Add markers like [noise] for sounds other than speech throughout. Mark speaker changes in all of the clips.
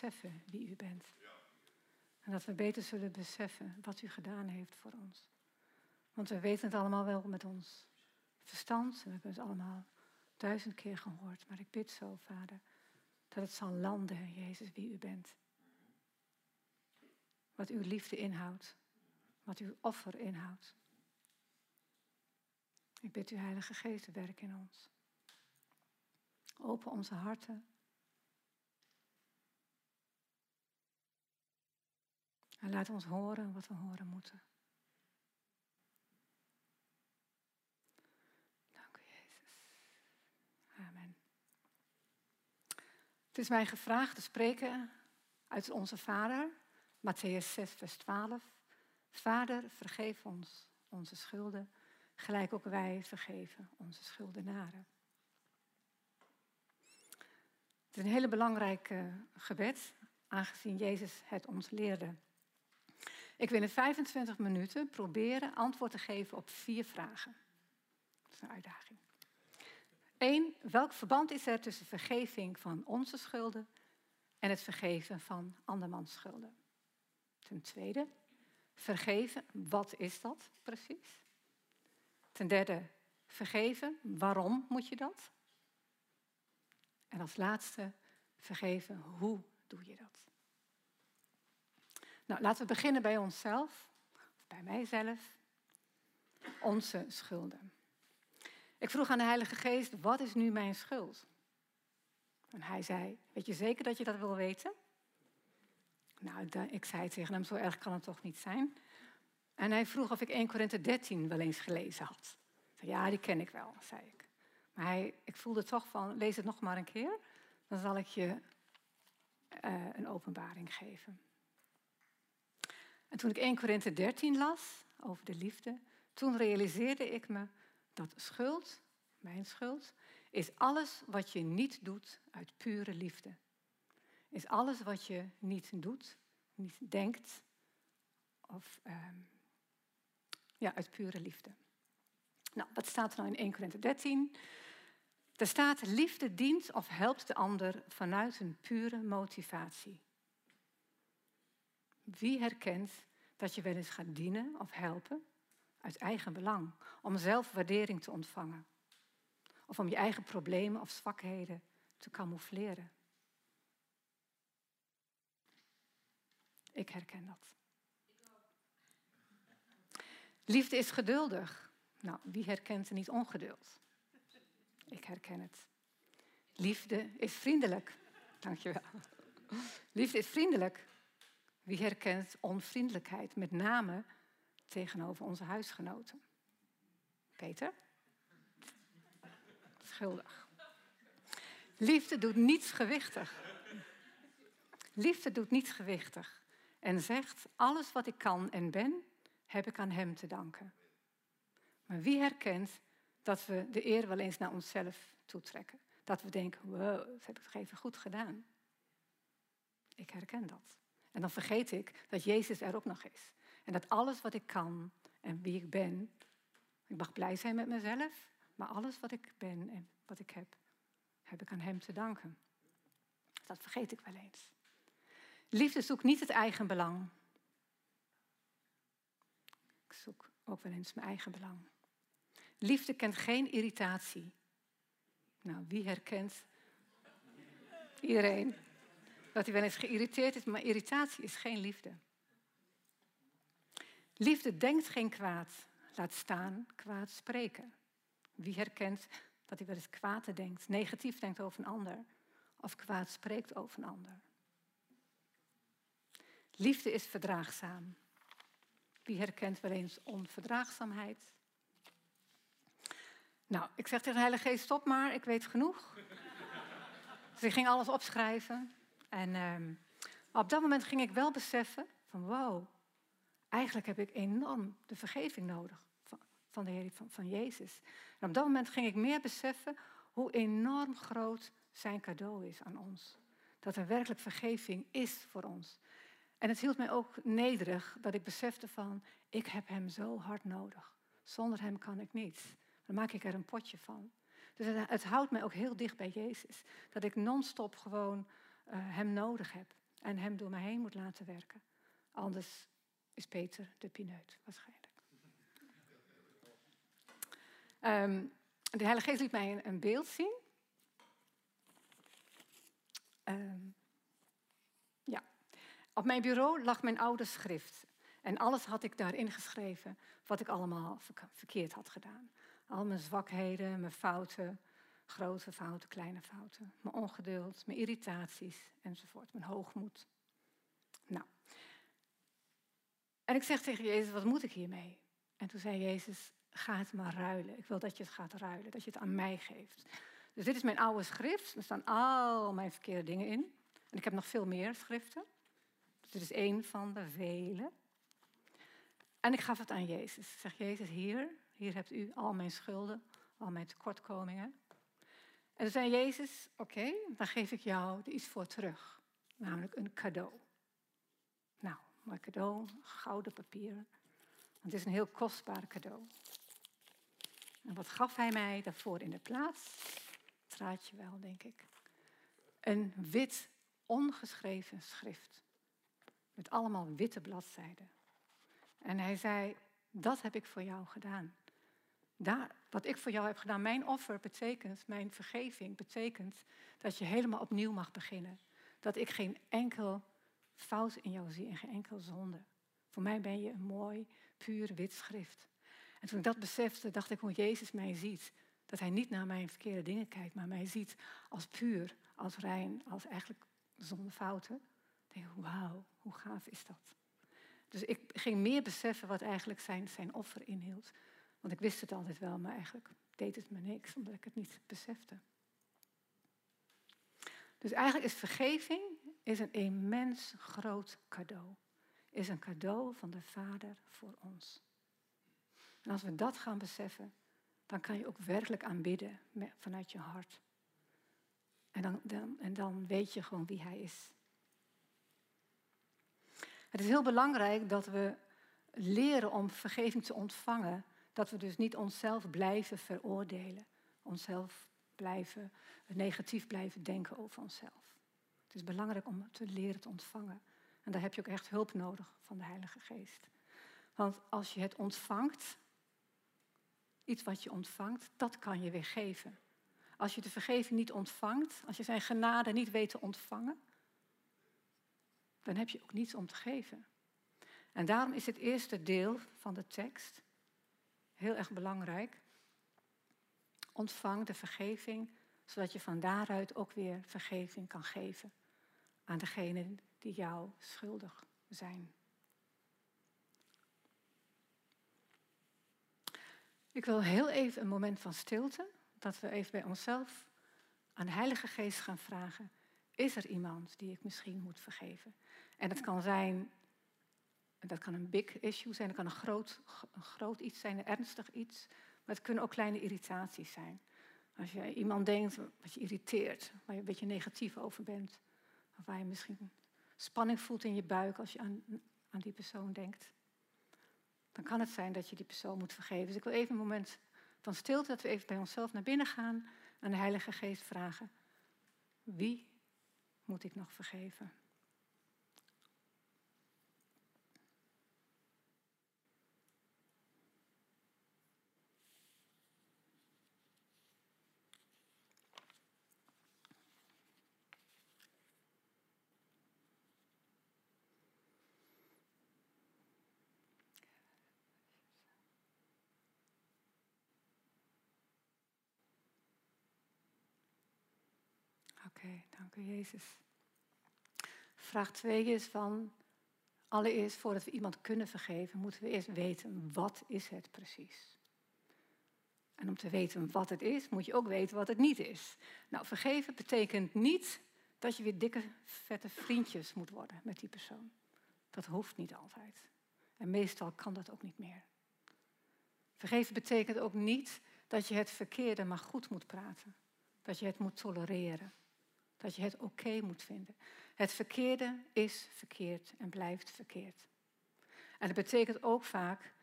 Speaker 1: beseffen wie u bent. En dat we beter zullen beseffen wat u gedaan heeft voor ons. Want we weten het allemaal wel met ons verstand. En we hebben het allemaal duizend keer gehoord. Maar ik bid zo, Vader, dat het zal landen, Jezus, wie u bent. Wat uw liefde inhoudt. Wat uw offer inhoudt. Ik bid u, Heilige Geest, werk in ons. Open onze harten. En laat ons horen wat we horen moeten. Dank u, Jezus. Amen. Het is mij gevraagd te spreken uit onze Vader, Matthäus 6, vers 12. Vader, vergeef ons onze schulden, gelijk ook wij vergeven onze schuldenaren. Het is een hele belangrijke gebed, aangezien Jezus het ons leerde. Ik wil in 25 minuten proberen antwoord te geven op vier vragen. Dat is een uitdaging. Eén, welk verband is er tussen vergeving van onze schulden en het vergeven van andermans schulden? Ten tweede, vergeven, wat is dat precies? Ten derde, vergeven, waarom moet je dat? En als laatste, vergeven, hoe doe je dat? Nou, laten we beginnen bij onszelf, bij mijzelf. Onze schulden. Ik vroeg aan de Heilige Geest, wat is nu mijn schuld? En hij zei, weet je zeker dat je dat wil weten? Nou, ik zei tegen hem, zo erg kan het toch niet zijn? En hij vroeg of ik 1 Korinthe 13 wel eens gelezen had. Ja, die ken ik wel, zei ik. Maar hij, ik voelde toch van, lees het nog maar een keer. Dan zal ik je uh, een openbaring geven. En toen ik 1 Korinthe 13 las over de liefde, toen realiseerde ik me dat schuld, mijn schuld, is alles wat je niet doet uit pure liefde. Is alles wat je niet doet, niet denkt, of uh, ja, uit pure liefde. Nou, wat staat er nou in 1 Korinthe 13? Er staat, liefde dient of helpt de ander vanuit een pure motivatie. Wie herkent dat je wel eens gaat dienen of helpen uit eigen belang, om zelfwaardering te ontvangen? Of om je eigen problemen of zwakheden te camoufleren? Ik herken dat. Liefde is geduldig. Nou, wie herkent er niet ongeduld? Ik herken het. Liefde is vriendelijk. Dankjewel. Liefde is vriendelijk. Wie herkent onvriendelijkheid, met name tegenover onze huisgenoten? Peter? Schuldig. Liefde doet niets gewichtig. Liefde doet niets gewichtig en zegt: alles wat ik kan en ben, heb ik aan Hem te danken. Maar wie herkent dat we de eer wel eens naar onszelf toetrekken? Dat we denken: wow, dat heb ik toch even goed gedaan. Ik herken dat. En dan vergeet ik dat Jezus er ook nog is. En dat alles wat ik kan en wie ik ben, ik mag blij zijn met mezelf, maar alles wat ik ben en wat ik heb, heb ik aan Hem te danken. Dat vergeet ik wel eens. Liefde zoekt niet het eigen belang. Ik zoek ook wel eens mijn eigen belang. Liefde kent geen irritatie. Nou, wie herkent? Iedereen. Dat hij wel eens geïrriteerd is, maar irritatie is geen liefde. Liefde denkt geen kwaad, laat staan kwaad spreken. Wie herkent dat hij wel eens kwaad denkt, negatief denkt over een ander of kwaad spreekt over een ander? Liefde is verdraagzaam. Wie herkent wel eens onverdraagzaamheid? Nou, ik zeg tegen de Heilige Geest, stop maar, ik weet genoeg. [laughs] dus ik ging alles opschrijven. En ehm, op dat moment ging ik wel beseffen van wow, eigenlijk heb ik enorm de vergeving nodig van, de Heer, van, van Jezus. En op dat moment ging ik meer beseffen hoe enorm groot zijn cadeau is aan ons. Dat er werkelijk vergeving is voor ons. En het hield mij ook nederig dat ik besefte van, ik heb hem zo hard nodig. Zonder hem kan ik niet. Dan maak ik er een potje van. Dus het, het houdt mij ook heel dicht bij Jezus. Dat ik non-stop gewoon hem nodig heb. en hem door mij heen moet laten werken. Anders is Peter de pineut, waarschijnlijk. Ehm, de Heilige Geest liet mij een, beeld zien. Ehm, ja. Op mijn bureau lag mijn oude schrift. En alles had ik daarin geschreven wat ik allemaal verkeerd had gedaan. Al mijn zwakheden, mijn fouten, grote fouten, kleine fouten. Mijn ongeduld, mijn irritaties enzovoort. Mijn hoogmoed. Nou. En ik zeg tegen Jezus, wat moet ik hiermee? En toen zei Jezus, ga het maar ruilen. Ik wil dat je het gaat ruilen, dat je het aan mij geeft. Dus dit is mijn oude schrift. Er staan al mijn verkeerde dingen in. En ik heb nog veel meer schriften. Dus dit is één van de vele. En ik gaf het aan Jezus. Ik zeg, Jezus, hier, hier hebt u al mijn schulden, al mijn tekortkomingen. En zei Jezus, oké, dan geef ik jou er iets voor terug. Namelijk een cadeau. Nou, mooi cadeau, gouden papier. Het is een heel kostbaar cadeau. En wat gaf hij mij daarvoor in de plaats? Traatje wel, denk ik. Een wit, ongeschreven schrift. Met allemaal witte bladzijden. En hij zei, dat heb ik voor jou gedaan. Daar, wat ik voor jou heb gedaan, mijn offer betekent, mijn vergeving betekent dat je helemaal opnieuw mag beginnen. Dat ik geen enkel fout in jou zie en geen enkel zonde. Voor mij ben je een mooi, puur wit schrift. En toen ik dat besefte, dacht ik hoe Jezus mij ziet. Dat hij niet naar mijn verkeerde dingen kijkt, maar mij ziet als puur, als rein, als eigenlijk zonder fouten. Ik denk, wauw, hoe gaaf is dat? Dus ik ging meer beseffen wat eigenlijk zijn, zijn offer inhield. Want ik wist het altijd wel, maar eigenlijk deed het me niks, omdat ik het niet besefte. Dus eigenlijk is vergeving is een immens groot cadeau. Is een cadeau van de Vader voor ons. En als we dat gaan beseffen, dan kan je ook werkelijk aanbidden vanuit je hart. En dan, dan, en dan weet je gewoon wie Hij is. Het is heel belangrijk dat we leren om vergeving te ontvangen. Dat we dus niet onszelf blijven veroordelen. Onszelf blijven, negatief blijven denken over onszelf. Het is belangrijk om te leren te ontvangen. En daar heb je ook echt hulp nodig van de Heilige Geest. Want als je het ontvangt, iets wat je ontvangt, dat kan je weer geven. Als je de vergeving niet ontvangt, als je zijn genade niet weet te ontvangen, dan heb je ook niets om te geven. En daarom is het eerste deel van de tekst heel erg belangrijk. Ontvang de vergeving, zodat je van daaruit ook weer vergeving kan geven aan degenen die jou schuldig zijn. Ik wil heel even een moment van stilte, dat we even bij onszelf aan de Heilige Geest gaan vragen: is er iemand die ik misschien moet vergeven? En dat kan zijn, dat kan een big issue zijn, dat kan een groot, een groot iets zijn, een ernstig iets. Maar het kunnen ook kleine irritaties zijn. Als je iemand denkt wat je irriteert, waar je een beetje negatief over bent. Of waar je misschien spanning voelt in je buik als je aan, aan die persoon denkt. Dan kan het zijn dat je die persoon moet vergeven. Dus ik wil even een moment van stilte, dat we even bij onszelf naar binnen gaan. En de Heilige Geest vragen. Wie moet ik nog vergeven? Oké, dank u Jezus. Vraag 2 is van, allereerst voordat we iemand kunnen vergeven, moeten we eerst weten wat is het precies. En om te weten wat het is, moet je ook weten wat het niet is. Nou, vergeven betekent niet dat je weer dikke, vette vriendjes moet worden met die persoon. Dat hoeft niet altijd. En meestal kan dat ook niet meer. Vergeven betekent ook niet dat je het verkeerde maar goed moet praten. Dat je het moet tolereren. Dat je het oké moet vinden. Het verkeerde is verkeerd en blijft verkeerd. En dat betekent ook vaak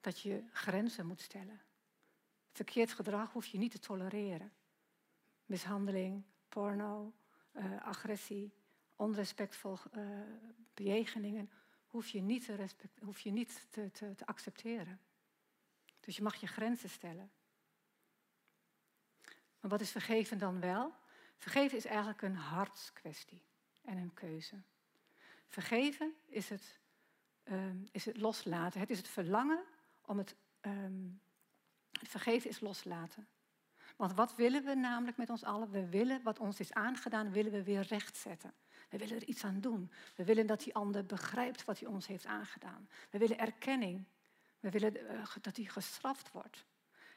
Speaker 1: dat je grenzen moet stellen. Verkeerd gedrag hoef je niet te tolereren. Mishandeling, porno, uh, agressie, onrespectvol uh, bejegeningen, hoef je niet, te, hoef je niet te, te, te accepteren. Dus je mag je grenzen stellen. Maar wat is vergeven dan wel? Vergeven is eigenlijk een hartskwestie en een keuze. Vergeven is het, um, is het loslaten. Het is het verlangen om het. Um, het vergeven is loslaten. Want wat willen we namelijk met ons allen? We willen wat ons is aangedaan, willen we weer rechtzetten. We willen er iets aan doen. We willen dat die ander begrijpt wat hij ons heeft aangedaan. We willen erkenning. We willen uh, dat hij gestraft wordt.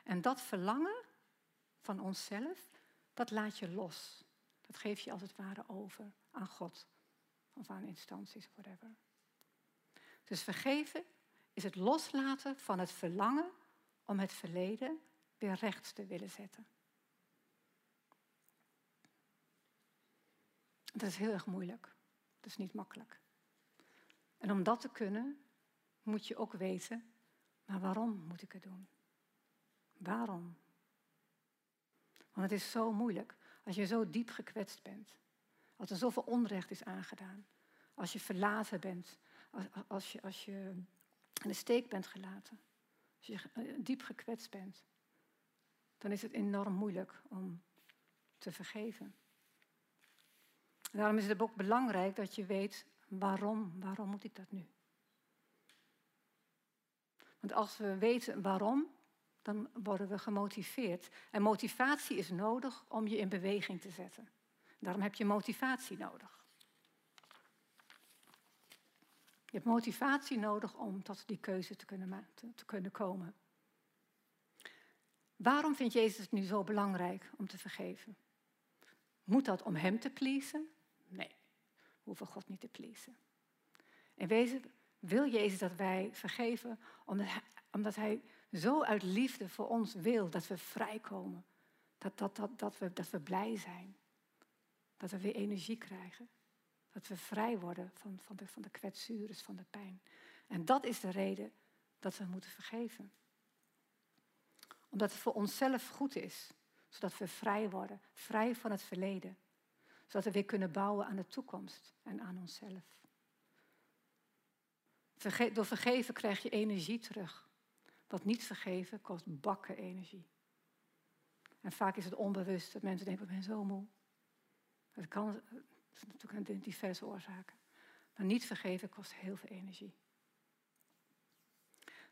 Speaker 1: En dat verlangen van onszelf, dat laat je los. Dat geef je als het ware over aan God of aan instanties, whatever. Dus vergeven is het loslaten van het verlangen om het verleden weer rechts te willen zetten. Dat is heel erg moeilijk. Dat is niet makkelijk. En om dat te kunnen, moet je ook weten, maar waarom moet ik het doen? Waarom? Want het is zo moeilijk als je zo diep gekwetst bent. Als er zoveel onrecht is aangedaan. Als je verlaten bent. Als, als, je, als je in de steek bent gelaten. Als je eh, diep gekwetst bent. Dan is het enorm moeilijk om te vergeven. daarom is het ook belangrijk dat je weet waarom. Waarom moet ik dat nu? Want als we weten waarom, dan worden we gemotiveerd. En motivatie is nodig om je in beweging te zetten. Daarom heb je motivatie nodig. Je hebt motivatie nodig om tot die keuze te kunnen, te, kunnen komen. Waarom vindt Jezus het nu zo belangrijk om te vergeven? Moet dat om Hem te pleasen? Nee, we hoeven God niet te pleasen. In wezen wil Jezus dat wij vergeven omdat omdat hij zo uit liefde voor ons wil dat we vrijkomen. Dat, dat, dat, dat, we, dat we blij zijn. Dat we weer energie krijgen. Dat we vrij worden van, van, de, van de kwetsures, van de pijn. En dat is de reden dat we moeten vergeven. Omdat het voor onszelf goed is. Zodat we vrij worden. Vrij van het verleden. Zodat we weer kunnen bouwen aan de toekomst en aan onszelf. Door vergeven krijg je energie terug. Wat niet vergeven kost bakken energie. En vaak is het onbewust dat mensen denken, ik ben zo moe. Dat kan natuurlijk een diverse oorzaken. Maar niet vergeven kost heel veel energie.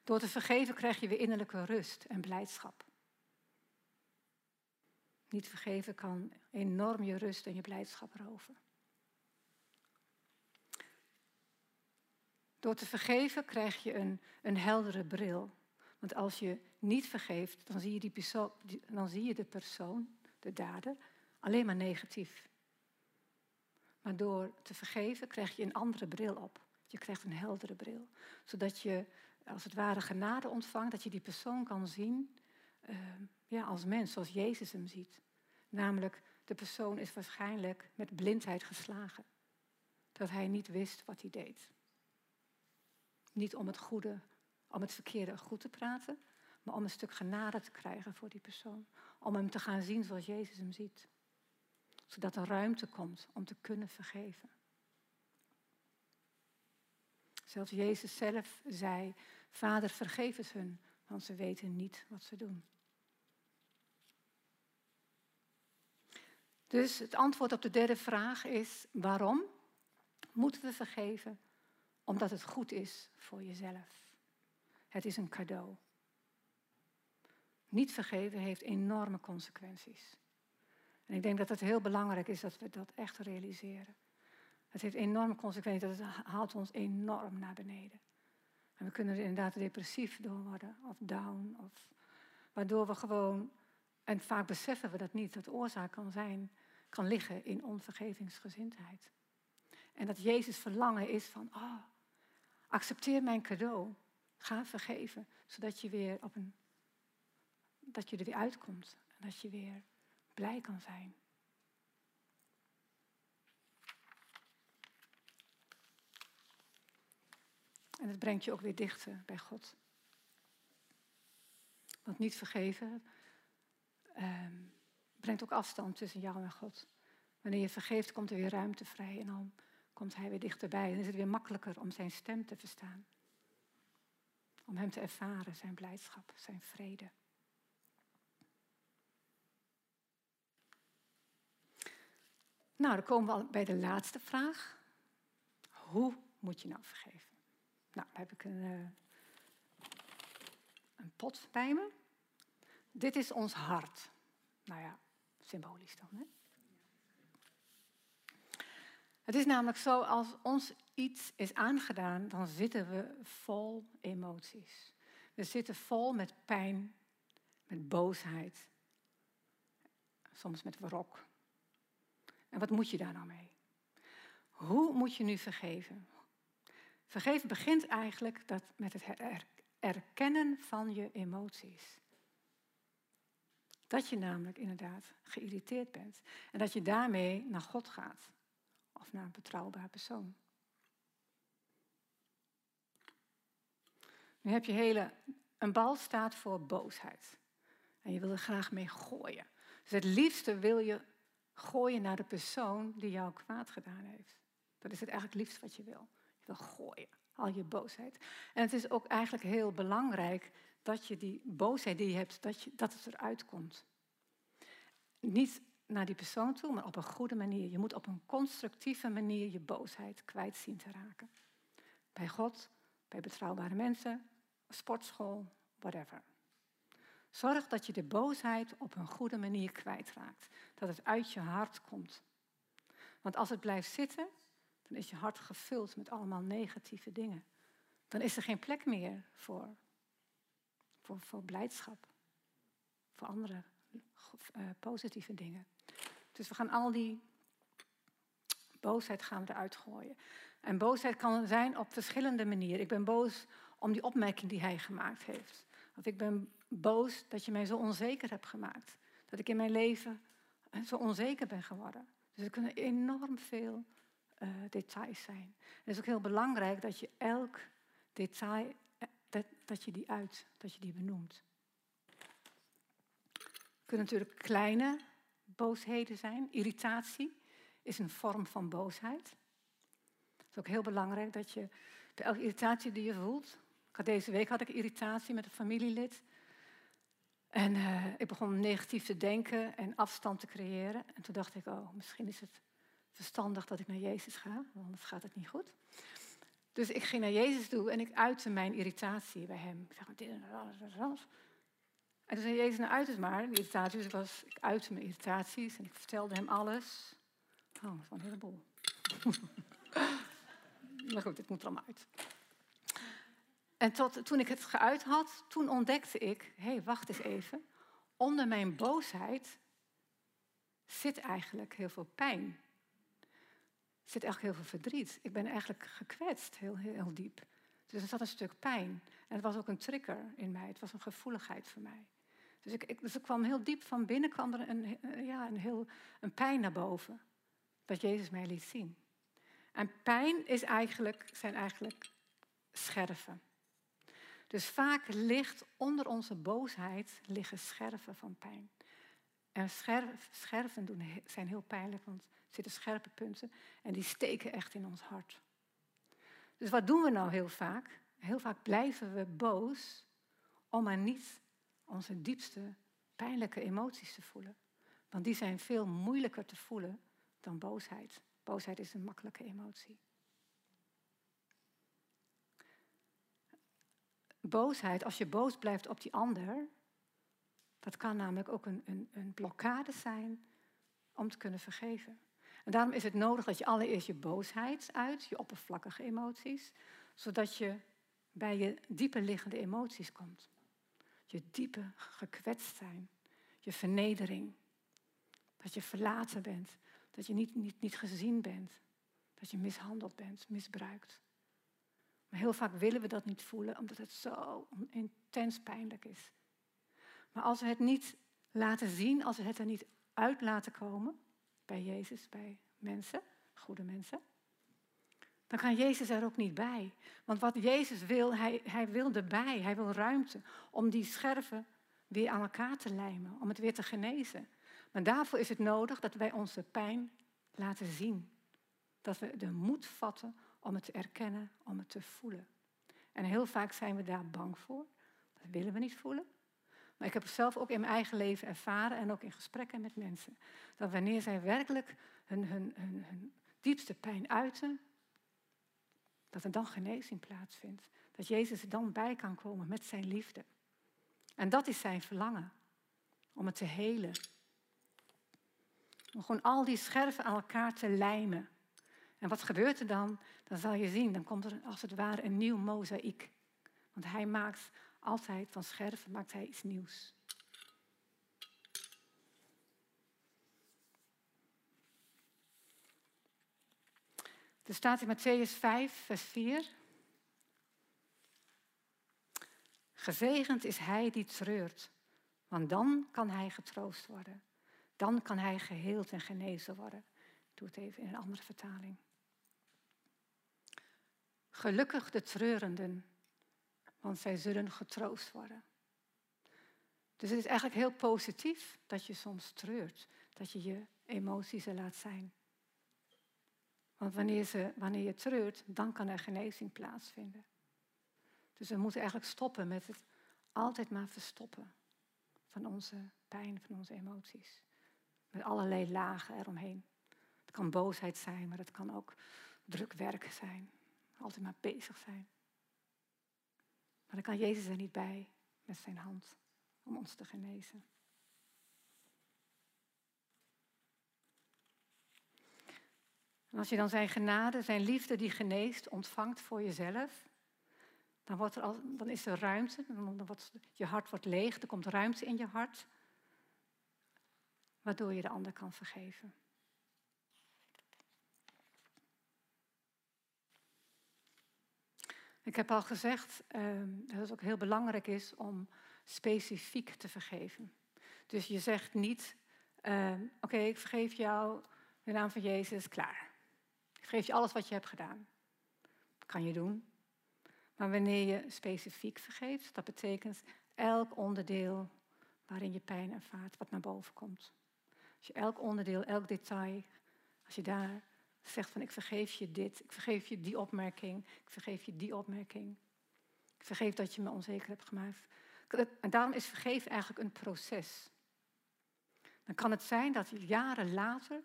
Speaker 1: Door te vergeven krijg je weer innerlijke rust en blijdschap. Niet vergeven kan enorm je rust en je blijdschap roven. Door te vergeven krijg je een, een heldere bril. Want als je niet vergeeft, dan zie je, die persoon, dan zie je de persoon, de dader, alleen maar negatief. Maar door te vergeven krijg je een andere bril op. Je krijgt een heldere bril. Zodat je als het ware genade ontvangt, dat je die persoon kan zien uh, ja, als mens, zoals Jezus hem ziet. Namelijk, de persoon is waarschijnlijk met blindheid geslagen. Dat hij niet wist wat hij deed. Niet om het goede, om het verkeerde goed te praten, maar om een stuk genade te krijgen voor die persoon. Om hem te gaan zien zoals Jezus hem ziet. Zodat er ruimte komt om te kunnen vergeven. Zelfs Jezus zelf zei, Vader vergeef het hun, want ze weten niet wat ze doen. Dus het antwoord op de derde vraag is, waarom moeten we vergeven? Omdat het goed is voor jezelf. Het is een cadeau. Niet vergeven heeft enorme consequenties. En ik denk dat het heel belangrijk is dat we dat echt realiseren. Het heeft enorme consequenties, het haalt ons enorm naar beneden. En we kunnen er inderdaad depressief door worden, of down, of, waardoor we gewoon, en vaak beseffen we dat niet, dat oorzaak kan zijn, kan liggen in onvergevingsgezindheid. En dat Jezus verlangen is van, oh, accepteer mijn cadeau. Ga vergeven, zodat je weer op een. dat je er weer uitkomt en dat je weer blij kan zijn. En het brengt je ook weer dichter bij God. Want niet vergeven um, brengt ook afstand tussen jou en God. Wanneer je vergeeft, komt er weer ruimte vrij en dan komt hij weer dichterbij. En is het weer makkelijker om zijn stem te verstaan. Om hem te ervaren, zijn blijdschap, zijn vrede. Nou, dan komen we al bij de laatste vraag. Hoe moet je nou vergeven? Nou, heb ik een, uh, een pot bij me. Dit is ons hart. Nou ja, symbolisch dan. Hè? Het is namelijk zo, als ons iets is aangedaan, dan zitten we vol emoties. We zitten vol met pijn, met boosheid, soms met wrok. En wat moet je daar nou mee? Hoe moet je nu vergeven? Vergeven begint eigenlijk dat met het erkennen van je emoties. Dat je namelijk inderdaad geïrriteerd bent. En dat je daarmee naar God gaat. Of naar een betrouwbaar persoon. Nu heb je hele. Een bal staat voor boosheid. En je wil er graag mee gooien. Dus het liefste wil je gooien naar de persoon die jou kwaad gedaan heeft. Dat is het eigenlijk liefst wat je wil. Je wil gooien, al je boosheid. En het is ook eigenlijk heel belangrijk dat je die boosheid die je hebt, dat, je, dat het eruit komt. Niet naar die persoon toe, maar op een goede manier. Je moet op een constructieve manier je boosheid kwijt zien te raken. Bij God, bij betrouwbare mensen, sportschool, whatever. Zorg dat je de boosheid op een goede manier kwijtraakt. Dat het uit je hart komt. Want als het blijft zitten, dan is je hart gevuld met allemaal negatieve dingen. Dan is er geen plek meer voor, voor, voor blijdschap, voor andere uh, positieve dingen. Dus we gaan al die boosheid gaan eruit gooien. En boosheid kan zijn op verschillende manieren. Ik ben boos om die opmerking die hij gemaakt heeft. Of ik ben boos dat je mij zo onzeker hebt gemaakt. Dat ik in mijn leven eh, zo onzeker ben geworden. Dus er kunnen enorm veel uh, details zijn. het is ook heel belangrijk dat je elk detail, eh, dat, dat je die uit, dat je die benoemt. Het kunnen natuurlijk kleine boosheden zijn. Irritatie is een vorm van boosheid. Het is ook heel belangrijk dat je bij elke irritatie die je voelt. Ik deze week had ik irritatie met een familielid. En uh, ik begon negatief te denken en afstand te creëren. En toen dacht ik, oh, misschien is het verstandig dat ik naar Jezus ga, want anders gaat het niet goed. Dus ik ging naar Jezus toe en ik uitte mijn irritatie bij hem. Ik zeg, dit en dat. En toen zei Jezus, nou uit het maar, die irritatie. Dus was, ik uitte mijn irritaties en ik vertelde hem alles. Oh, dat was een heleboel. [laughs] maar goed, het moet er allemaal uit. En tot, toen ik het geuit had, toen ontdekte ik, hé, hey, wacht eens even. Onder mijn boosheid zit eigenlijk heel veel pijn. Zit eigenlijk heel veel verdriet. Ik ben eigenlijk gekwetst, heel, heel, diep. Dus er zat een stuk pijn. En het was ook een trigger in mij. Het was een gevoeligheid voor mij. Dus, ik, ik, dus er kwam heel diep van binnen kwam er een, ja, een, heel, een pijn naar boven. Dat Jezus mij liet zien. En pijn is eigenlijk, zijn eigenlijk scherven. Dus vaak ligt onder onze boosheid liggen scherven van pijn. En scherven doen, zijn heel pijnlijk, want er zitten scherpe punten en die steken echt in ons hart. Dus wat doen we nou heel vaak? Heel vaak blijven we boos om maar niet onze diepste pijnlijke emoties te voelen. Want die zijn veel moeilijker te voelen dan boosheid. Boosheid is een makkelijke emotie. Boosheid, als je boos blijft op die ander, dat kan namelijk ook een, een, een blokkade zijn om te kunnen vergeven. En daarom is het nodig dat je allereerst je boosheid uit, je oppervlakkige emoties, zodat je bij je dieper liggende emoties komt. Je diepe gekwetst zijn, je vernedering, dat je verlaten bent, dat je niet, niet, niet gezien bent, dat je mishandeld bent, misbruikt. Maar heel vaak willen we dat niet voelen, omdat het zo intens pijnlijk is. Maar als we het niet laten zien, als we het er niet uit laten komen, bij Jezus, bij mensen, goede mensen, dan kan Jezus er ook niet bij. Want wat Jezus wil, hij, hij wil erbij, hij wil ruimte om die scherven weer aan elkaar te lijmen, om het weer te genezen. Maar daarvoor is het nodig dat wij onze pijn laten zien. Dat we de moed vatten om het te erkennen, om het te voelen. En heel vaak zijn we daar bang voor. Dat willen we niet voelen. Maar ik heb het zelf ook in mijn eigen leven ervaren en ook in gesprekken met mensen. Dat wanneer zij werkelijk hun, hun, hun, hun diepste pijn uiten, dat er dan genezing plaatsvindt. Dat Jezus er dan bij kan komen met zijn liefde. En dat is zijn verlangen. Om het te helen. Om gewoon al die scherven aan elkaar te lijmen. En wat gebeurt er dan? Dan zal je zien, dan komt er als het ware een nieuw mozaïek. Want hij maakt altijd van scherven maakt hij iets nieuws. Er staat in Matthäus 5, vers 4. Gezegend is hij die treurt, want dan kan hij getroost worden. Dan kan hij geheeld en genezen worden. Ik doe het even in een andere vertaling. Gelukkig de treurenden, want zij zullen getroost worden. Dus het is eigenlijk heel positief dat je soms treurt, dat je je emoties er laat zijn. Want wanneer, wanneer je treurt, dan kan er genezing plaatsvinden. Dus we moeten eigenlijk stoppen met het altijd maar verstoppen van onze pijn, van onze emoties. Met allerlei lagen eromheen. Het kan boosheid zijn, maar het kan ook druk werk zijn. Altijd maar bezig zijn. Maar dan kan Jezus er niet bij met zijn hand om ons te genezen. En als je dan zijn genade, zijn liefde die geneest, ontvangt voor jezelf, dan, wordt er al, dan is er ruimte, dan wordt, je hart wordt leeg, er komt ruimte in je hart, waardoor je de ander kan vergeven. Ik heb al gezegd ehm, dat het ook heel belangrijk is om specifiek te vergeven. Dus je zegt niet, ehm, oké, ik vergeef jou in de naam van Jezus, klaar. Ik vergeef je alles wat je hebt gedaan. Dat kan je doen. Maar wanneer je specifiek vergeeft, dat betekent elk onderdeel waarin je pijn ervaart, wat naar boven komt. Als je elk onderdeel, elk detail, als je daar zegt van ik vergeef je dit, ik vergeef je die opmerking, ik vergeef je die opmerking. Ik vergeef dat je me onzeker hebt gemaakt. En daarom is vergeven eigenlijk een proces. Dan kan het zijn dat je jaren later,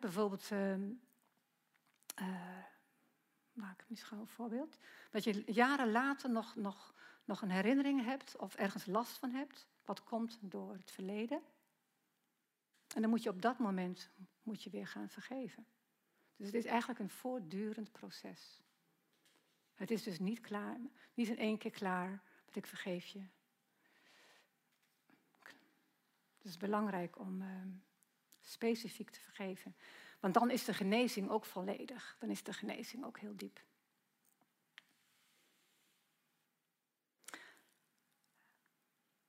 Speaker 1: bijvoorbeeld, uh, uh, maak ik misschien een voorbeeld, dat je jaren later nog, nog, nog een herinnering hebt of ergens last van hebt, wat komt door het verleden. En dan moet je op dat moment moet je weer gaan vergeven. Dus het is eigenlijk een voortdurend proces. Het is dus niet klaar, niet in één keer klaar, dat ik vergeef je. Het is belangrijk om uh, specifiek te vergeven. Want dan is de genezing ook volledig. Dan is de genezing ook heel diep.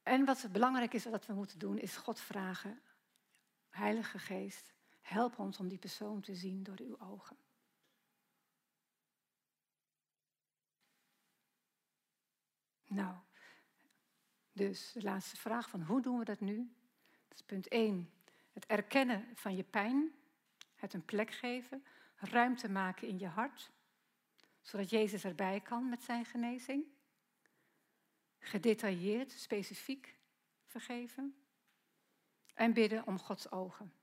Speaker 1: En wat belangrijk is wat we moeten doen, is God vragen: Heilige Geest, help ons om die persoon te zien door uw ogen. Nou, dus de laatste vraag van hoe doen we dat nu? Dat is punt 1. Het erkennen van je pijn, het een plek geven, ruimte maken in je hart, zodat Jezus erbij kan met zijn genezing. Gedetailleerd, specifiek vergeven. En bidden om Gods ogen.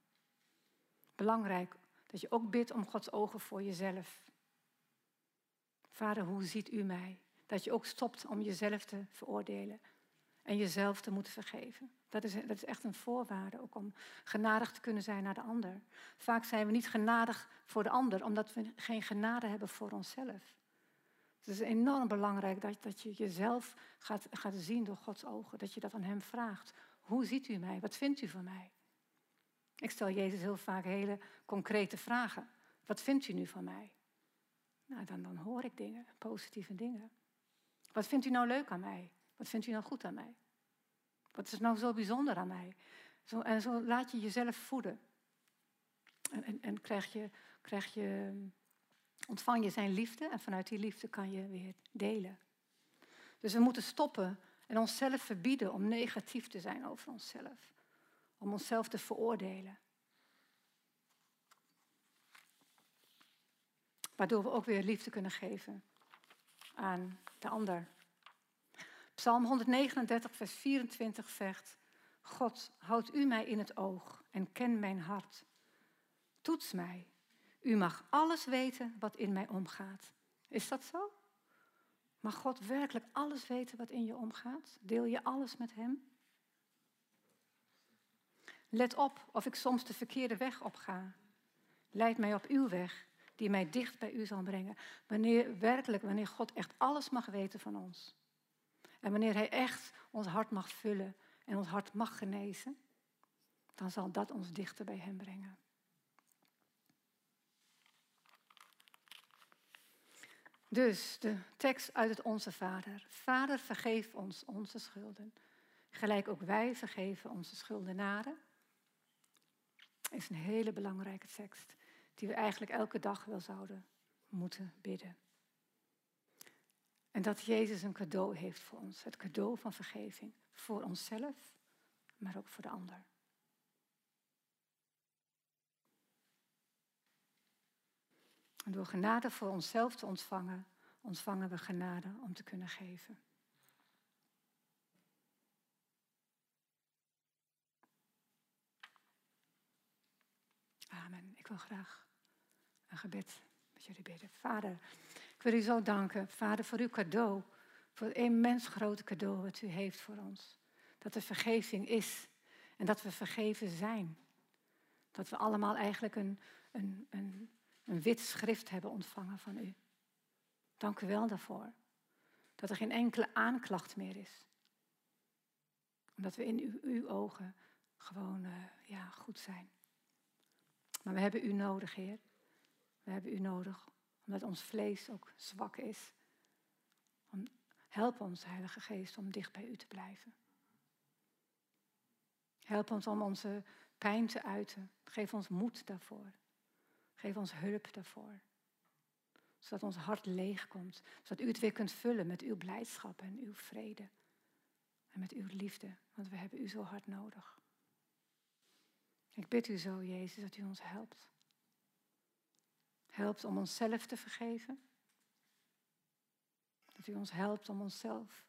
Speaker 1: Belangrijk dat je ook bidt om Gods ogen voor jezelf. Vader, hoe ziet u mij? Dat je ook stopt om jezelf te veroordelen en jezelf te moeten vergeven. Dat is, dat is echt een voorwaarde ook om genadig te kunnen zijn naar de ander. Vaak zijn we niet genadig voor de ander omdat we geen genade hebben voor onszelf. Het is enorm belangrijk dat, dat je jezelf gaat, gaat zien door Gods ogen. Dat je dat aan Hem vraagt. Hoe ziet u mij? Wat vindt u van mij? Ik stel Jezus heel vaak hele concrete vragen. Wat vindt u nu van mij? Nou, dan, dan hoor ik dingen, positieve dingen. Wat vindt u nou leuk aan mij? Wat vindt u nou goed aan mij? Wat is nou zo bijzonder aan mij? Zo, en zo laat je jezelf voeden. En, en, en krijg je, krijg je, ontvang je zijn liefde en vanuit die liefde kan je weer delen. Dus we moeten stoppen en onszelf verbieden om negatief te zijn over onszelf. Om onszelf te veroordelen. Waardoor we ook weer liefde kunnen geven aan de ander. Psalm 139, vers 24 zegt: God, houd u mij in het oog en ken mijn hart. Toets mij. U mag alles weten wat in mij omgaat. Is dat zo? Mag God werkelijk alles weten wat in je omgaat? Deel je alles met Hem? Let op of ik soms de verkeerde weg opga. Leid mij op uw weg, die mij dicht bij u zal brengen. Wanneer werkelijk, wanneer God echt alles mag weten van ons. En wanneer Hij echt ons hart mag vullen en ons hart mag genezen, dan zal dat ons dichter bij Hem brengen. Dus de tekst uit het Onze Vader. Vader, vergeef ons onze schulden. Gelijk ook wij vergeven onze schuldenaren. Is een hele belangrijke tekst die we eigenlijk elke dag wel zouden moeten bidden. En dat Jezus een cadeau heeft voor ons. Het cadeau van vergeving. Voor onszelf, maar ook voor de ander. En door genade voor onszelf te ontvangen, ontvangen we genade om te kunnen geven. Amen. Ik wil graag een gebed met jullie bidden. Vader, ik wil u zo danken, Vader, voor uw cadeau. Voor het immens grote cadeau wat u heeft voor ons. Dat er vergeving is en dat we vergeven zijn. Dat we allemaal eigenlijk een, een, een, een wit schrift hebben ontvangen van u. Dank u wel daarvoor. Dat er geen enkele aanklacht meer is. Omdat we in uw, uw ogen gewoon uh, ja, goed zijn. Maar we hebben u nodig, Heer. We hebben u nodig, omdat ons vlees ook zwak is. help ons, Heilige Geest, om dicht bij u te blijven. Help ons om onze pijn te uiten. Geef ons moed daarvoor. Geef ons hulp daarvoor. Zodat ons hart leeg komt. Zodat u het weer kunt vullen met uw blijdschap en uw vrede. En met uw liefde. Want we hebben u zo hard nodig. Ik bid u zo, Jezus, dat u ons helpt. Helpt om onszelf te vergeven. Dat u ons helpt om onszelf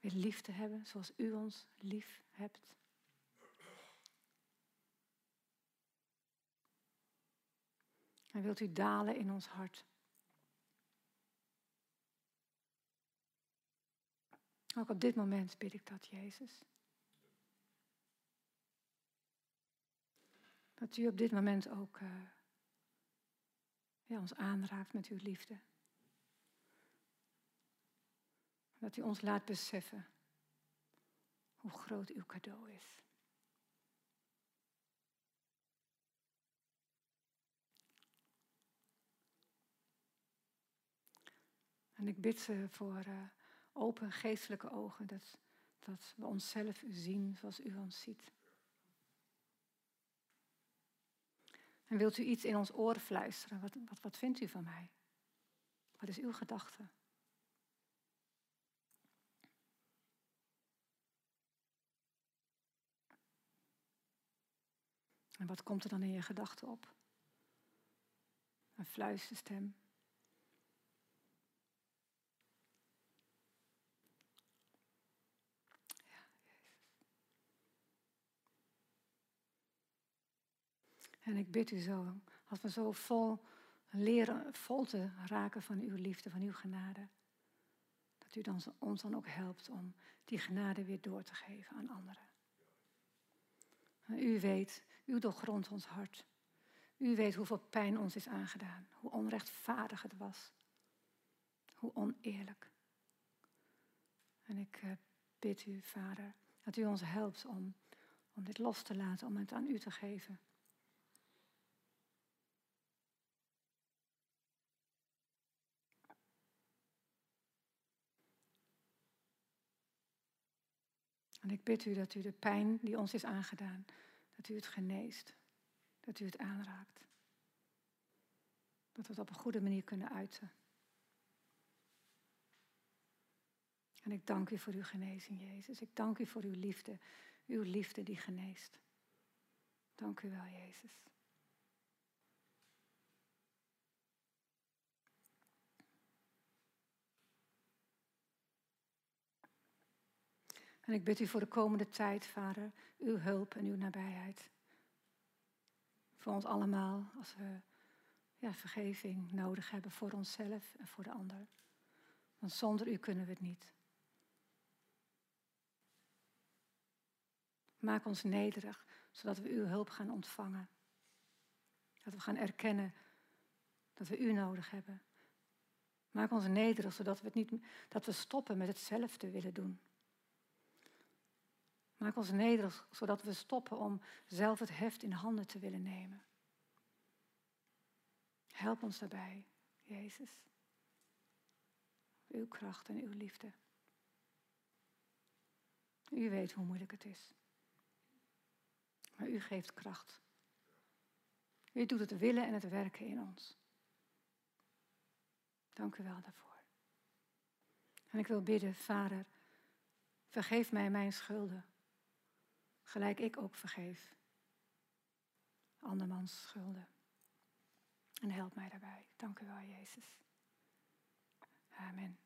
Speaker 1: weer lief te hebben zoals u ons lief hebt. En wilt u dalen in ons hart. Ook op dit moment bid ik dat, Jezus. Dat u op dit moment ook uh, ja, ons aanraakt met uw liefde. Dat u ons laat beseffen hoe groot uw cadeau is. En ik bid ze voor uh, open geestelijke ogen, dat, dat we onszelf zien zoals u ons ziet. En wilt u iets in ons oor fluisteren? Wat, wat, wat vindt u van mij? Wat is uw gedachte? En wat komt er dan in je gedachten op? Een fluisterstem. En ik bid u zo, als we zo vol leren, vol te raken van uw liefde, van uw genade, dat u dan, ons dan ook helpt om die genade weer door te geven aan anderen. u weet, u doorgrondt ons hart. U weet hoeveel pijn ons is aangedaan, hoe onrechtvaardig het was, hoe oneerlijk. En ik eh, bid u, Vader, dat u ons helpt om, om dit los te laten, om het aan u te geven. En ik bid u dat u de pijn die ons is aangedaan, dat u het geneest. Dat u het aanraakt. Dat we het op een goede manier kunnen uiten. En ik dank u voor uw genezing, Jezus. Ik dank u voor uw liefde. Uw liefde die geneest. Dank u wel, Jezus. En ik bid u voor de komende tijd, Vader, uw hulp en uw nabijheid. Voor ons allemaal, als we ja, vergeving nodig hebben voor onszelf en voor de ander. Want zonder u kunnen we het niet. Maak ons nederig, zodat we uw hulp gaan ontvangen. Dat we gaan erkennen dat we u nodig hebben. Maak ons nederig, zodat we, het niet, dat we stoppen met hetzelfde willen doen. Maak ons nederig, zodat we stoppen om zelf het heft in handen te willen nemen. Help ons daarbij, Jezus. Uw kracht en uw liefde. U weet hoe moeilijk het is. Maar u geeft kracht. U doet het willen en het werken in ons. Dank u wel daarvoor. En ik wil bidden, Vader, vergeef mij mijn schulden, gelijk ik ook vergeef andermans schulden. En help mij daarbij. Dank u wel, Jezus. Amen.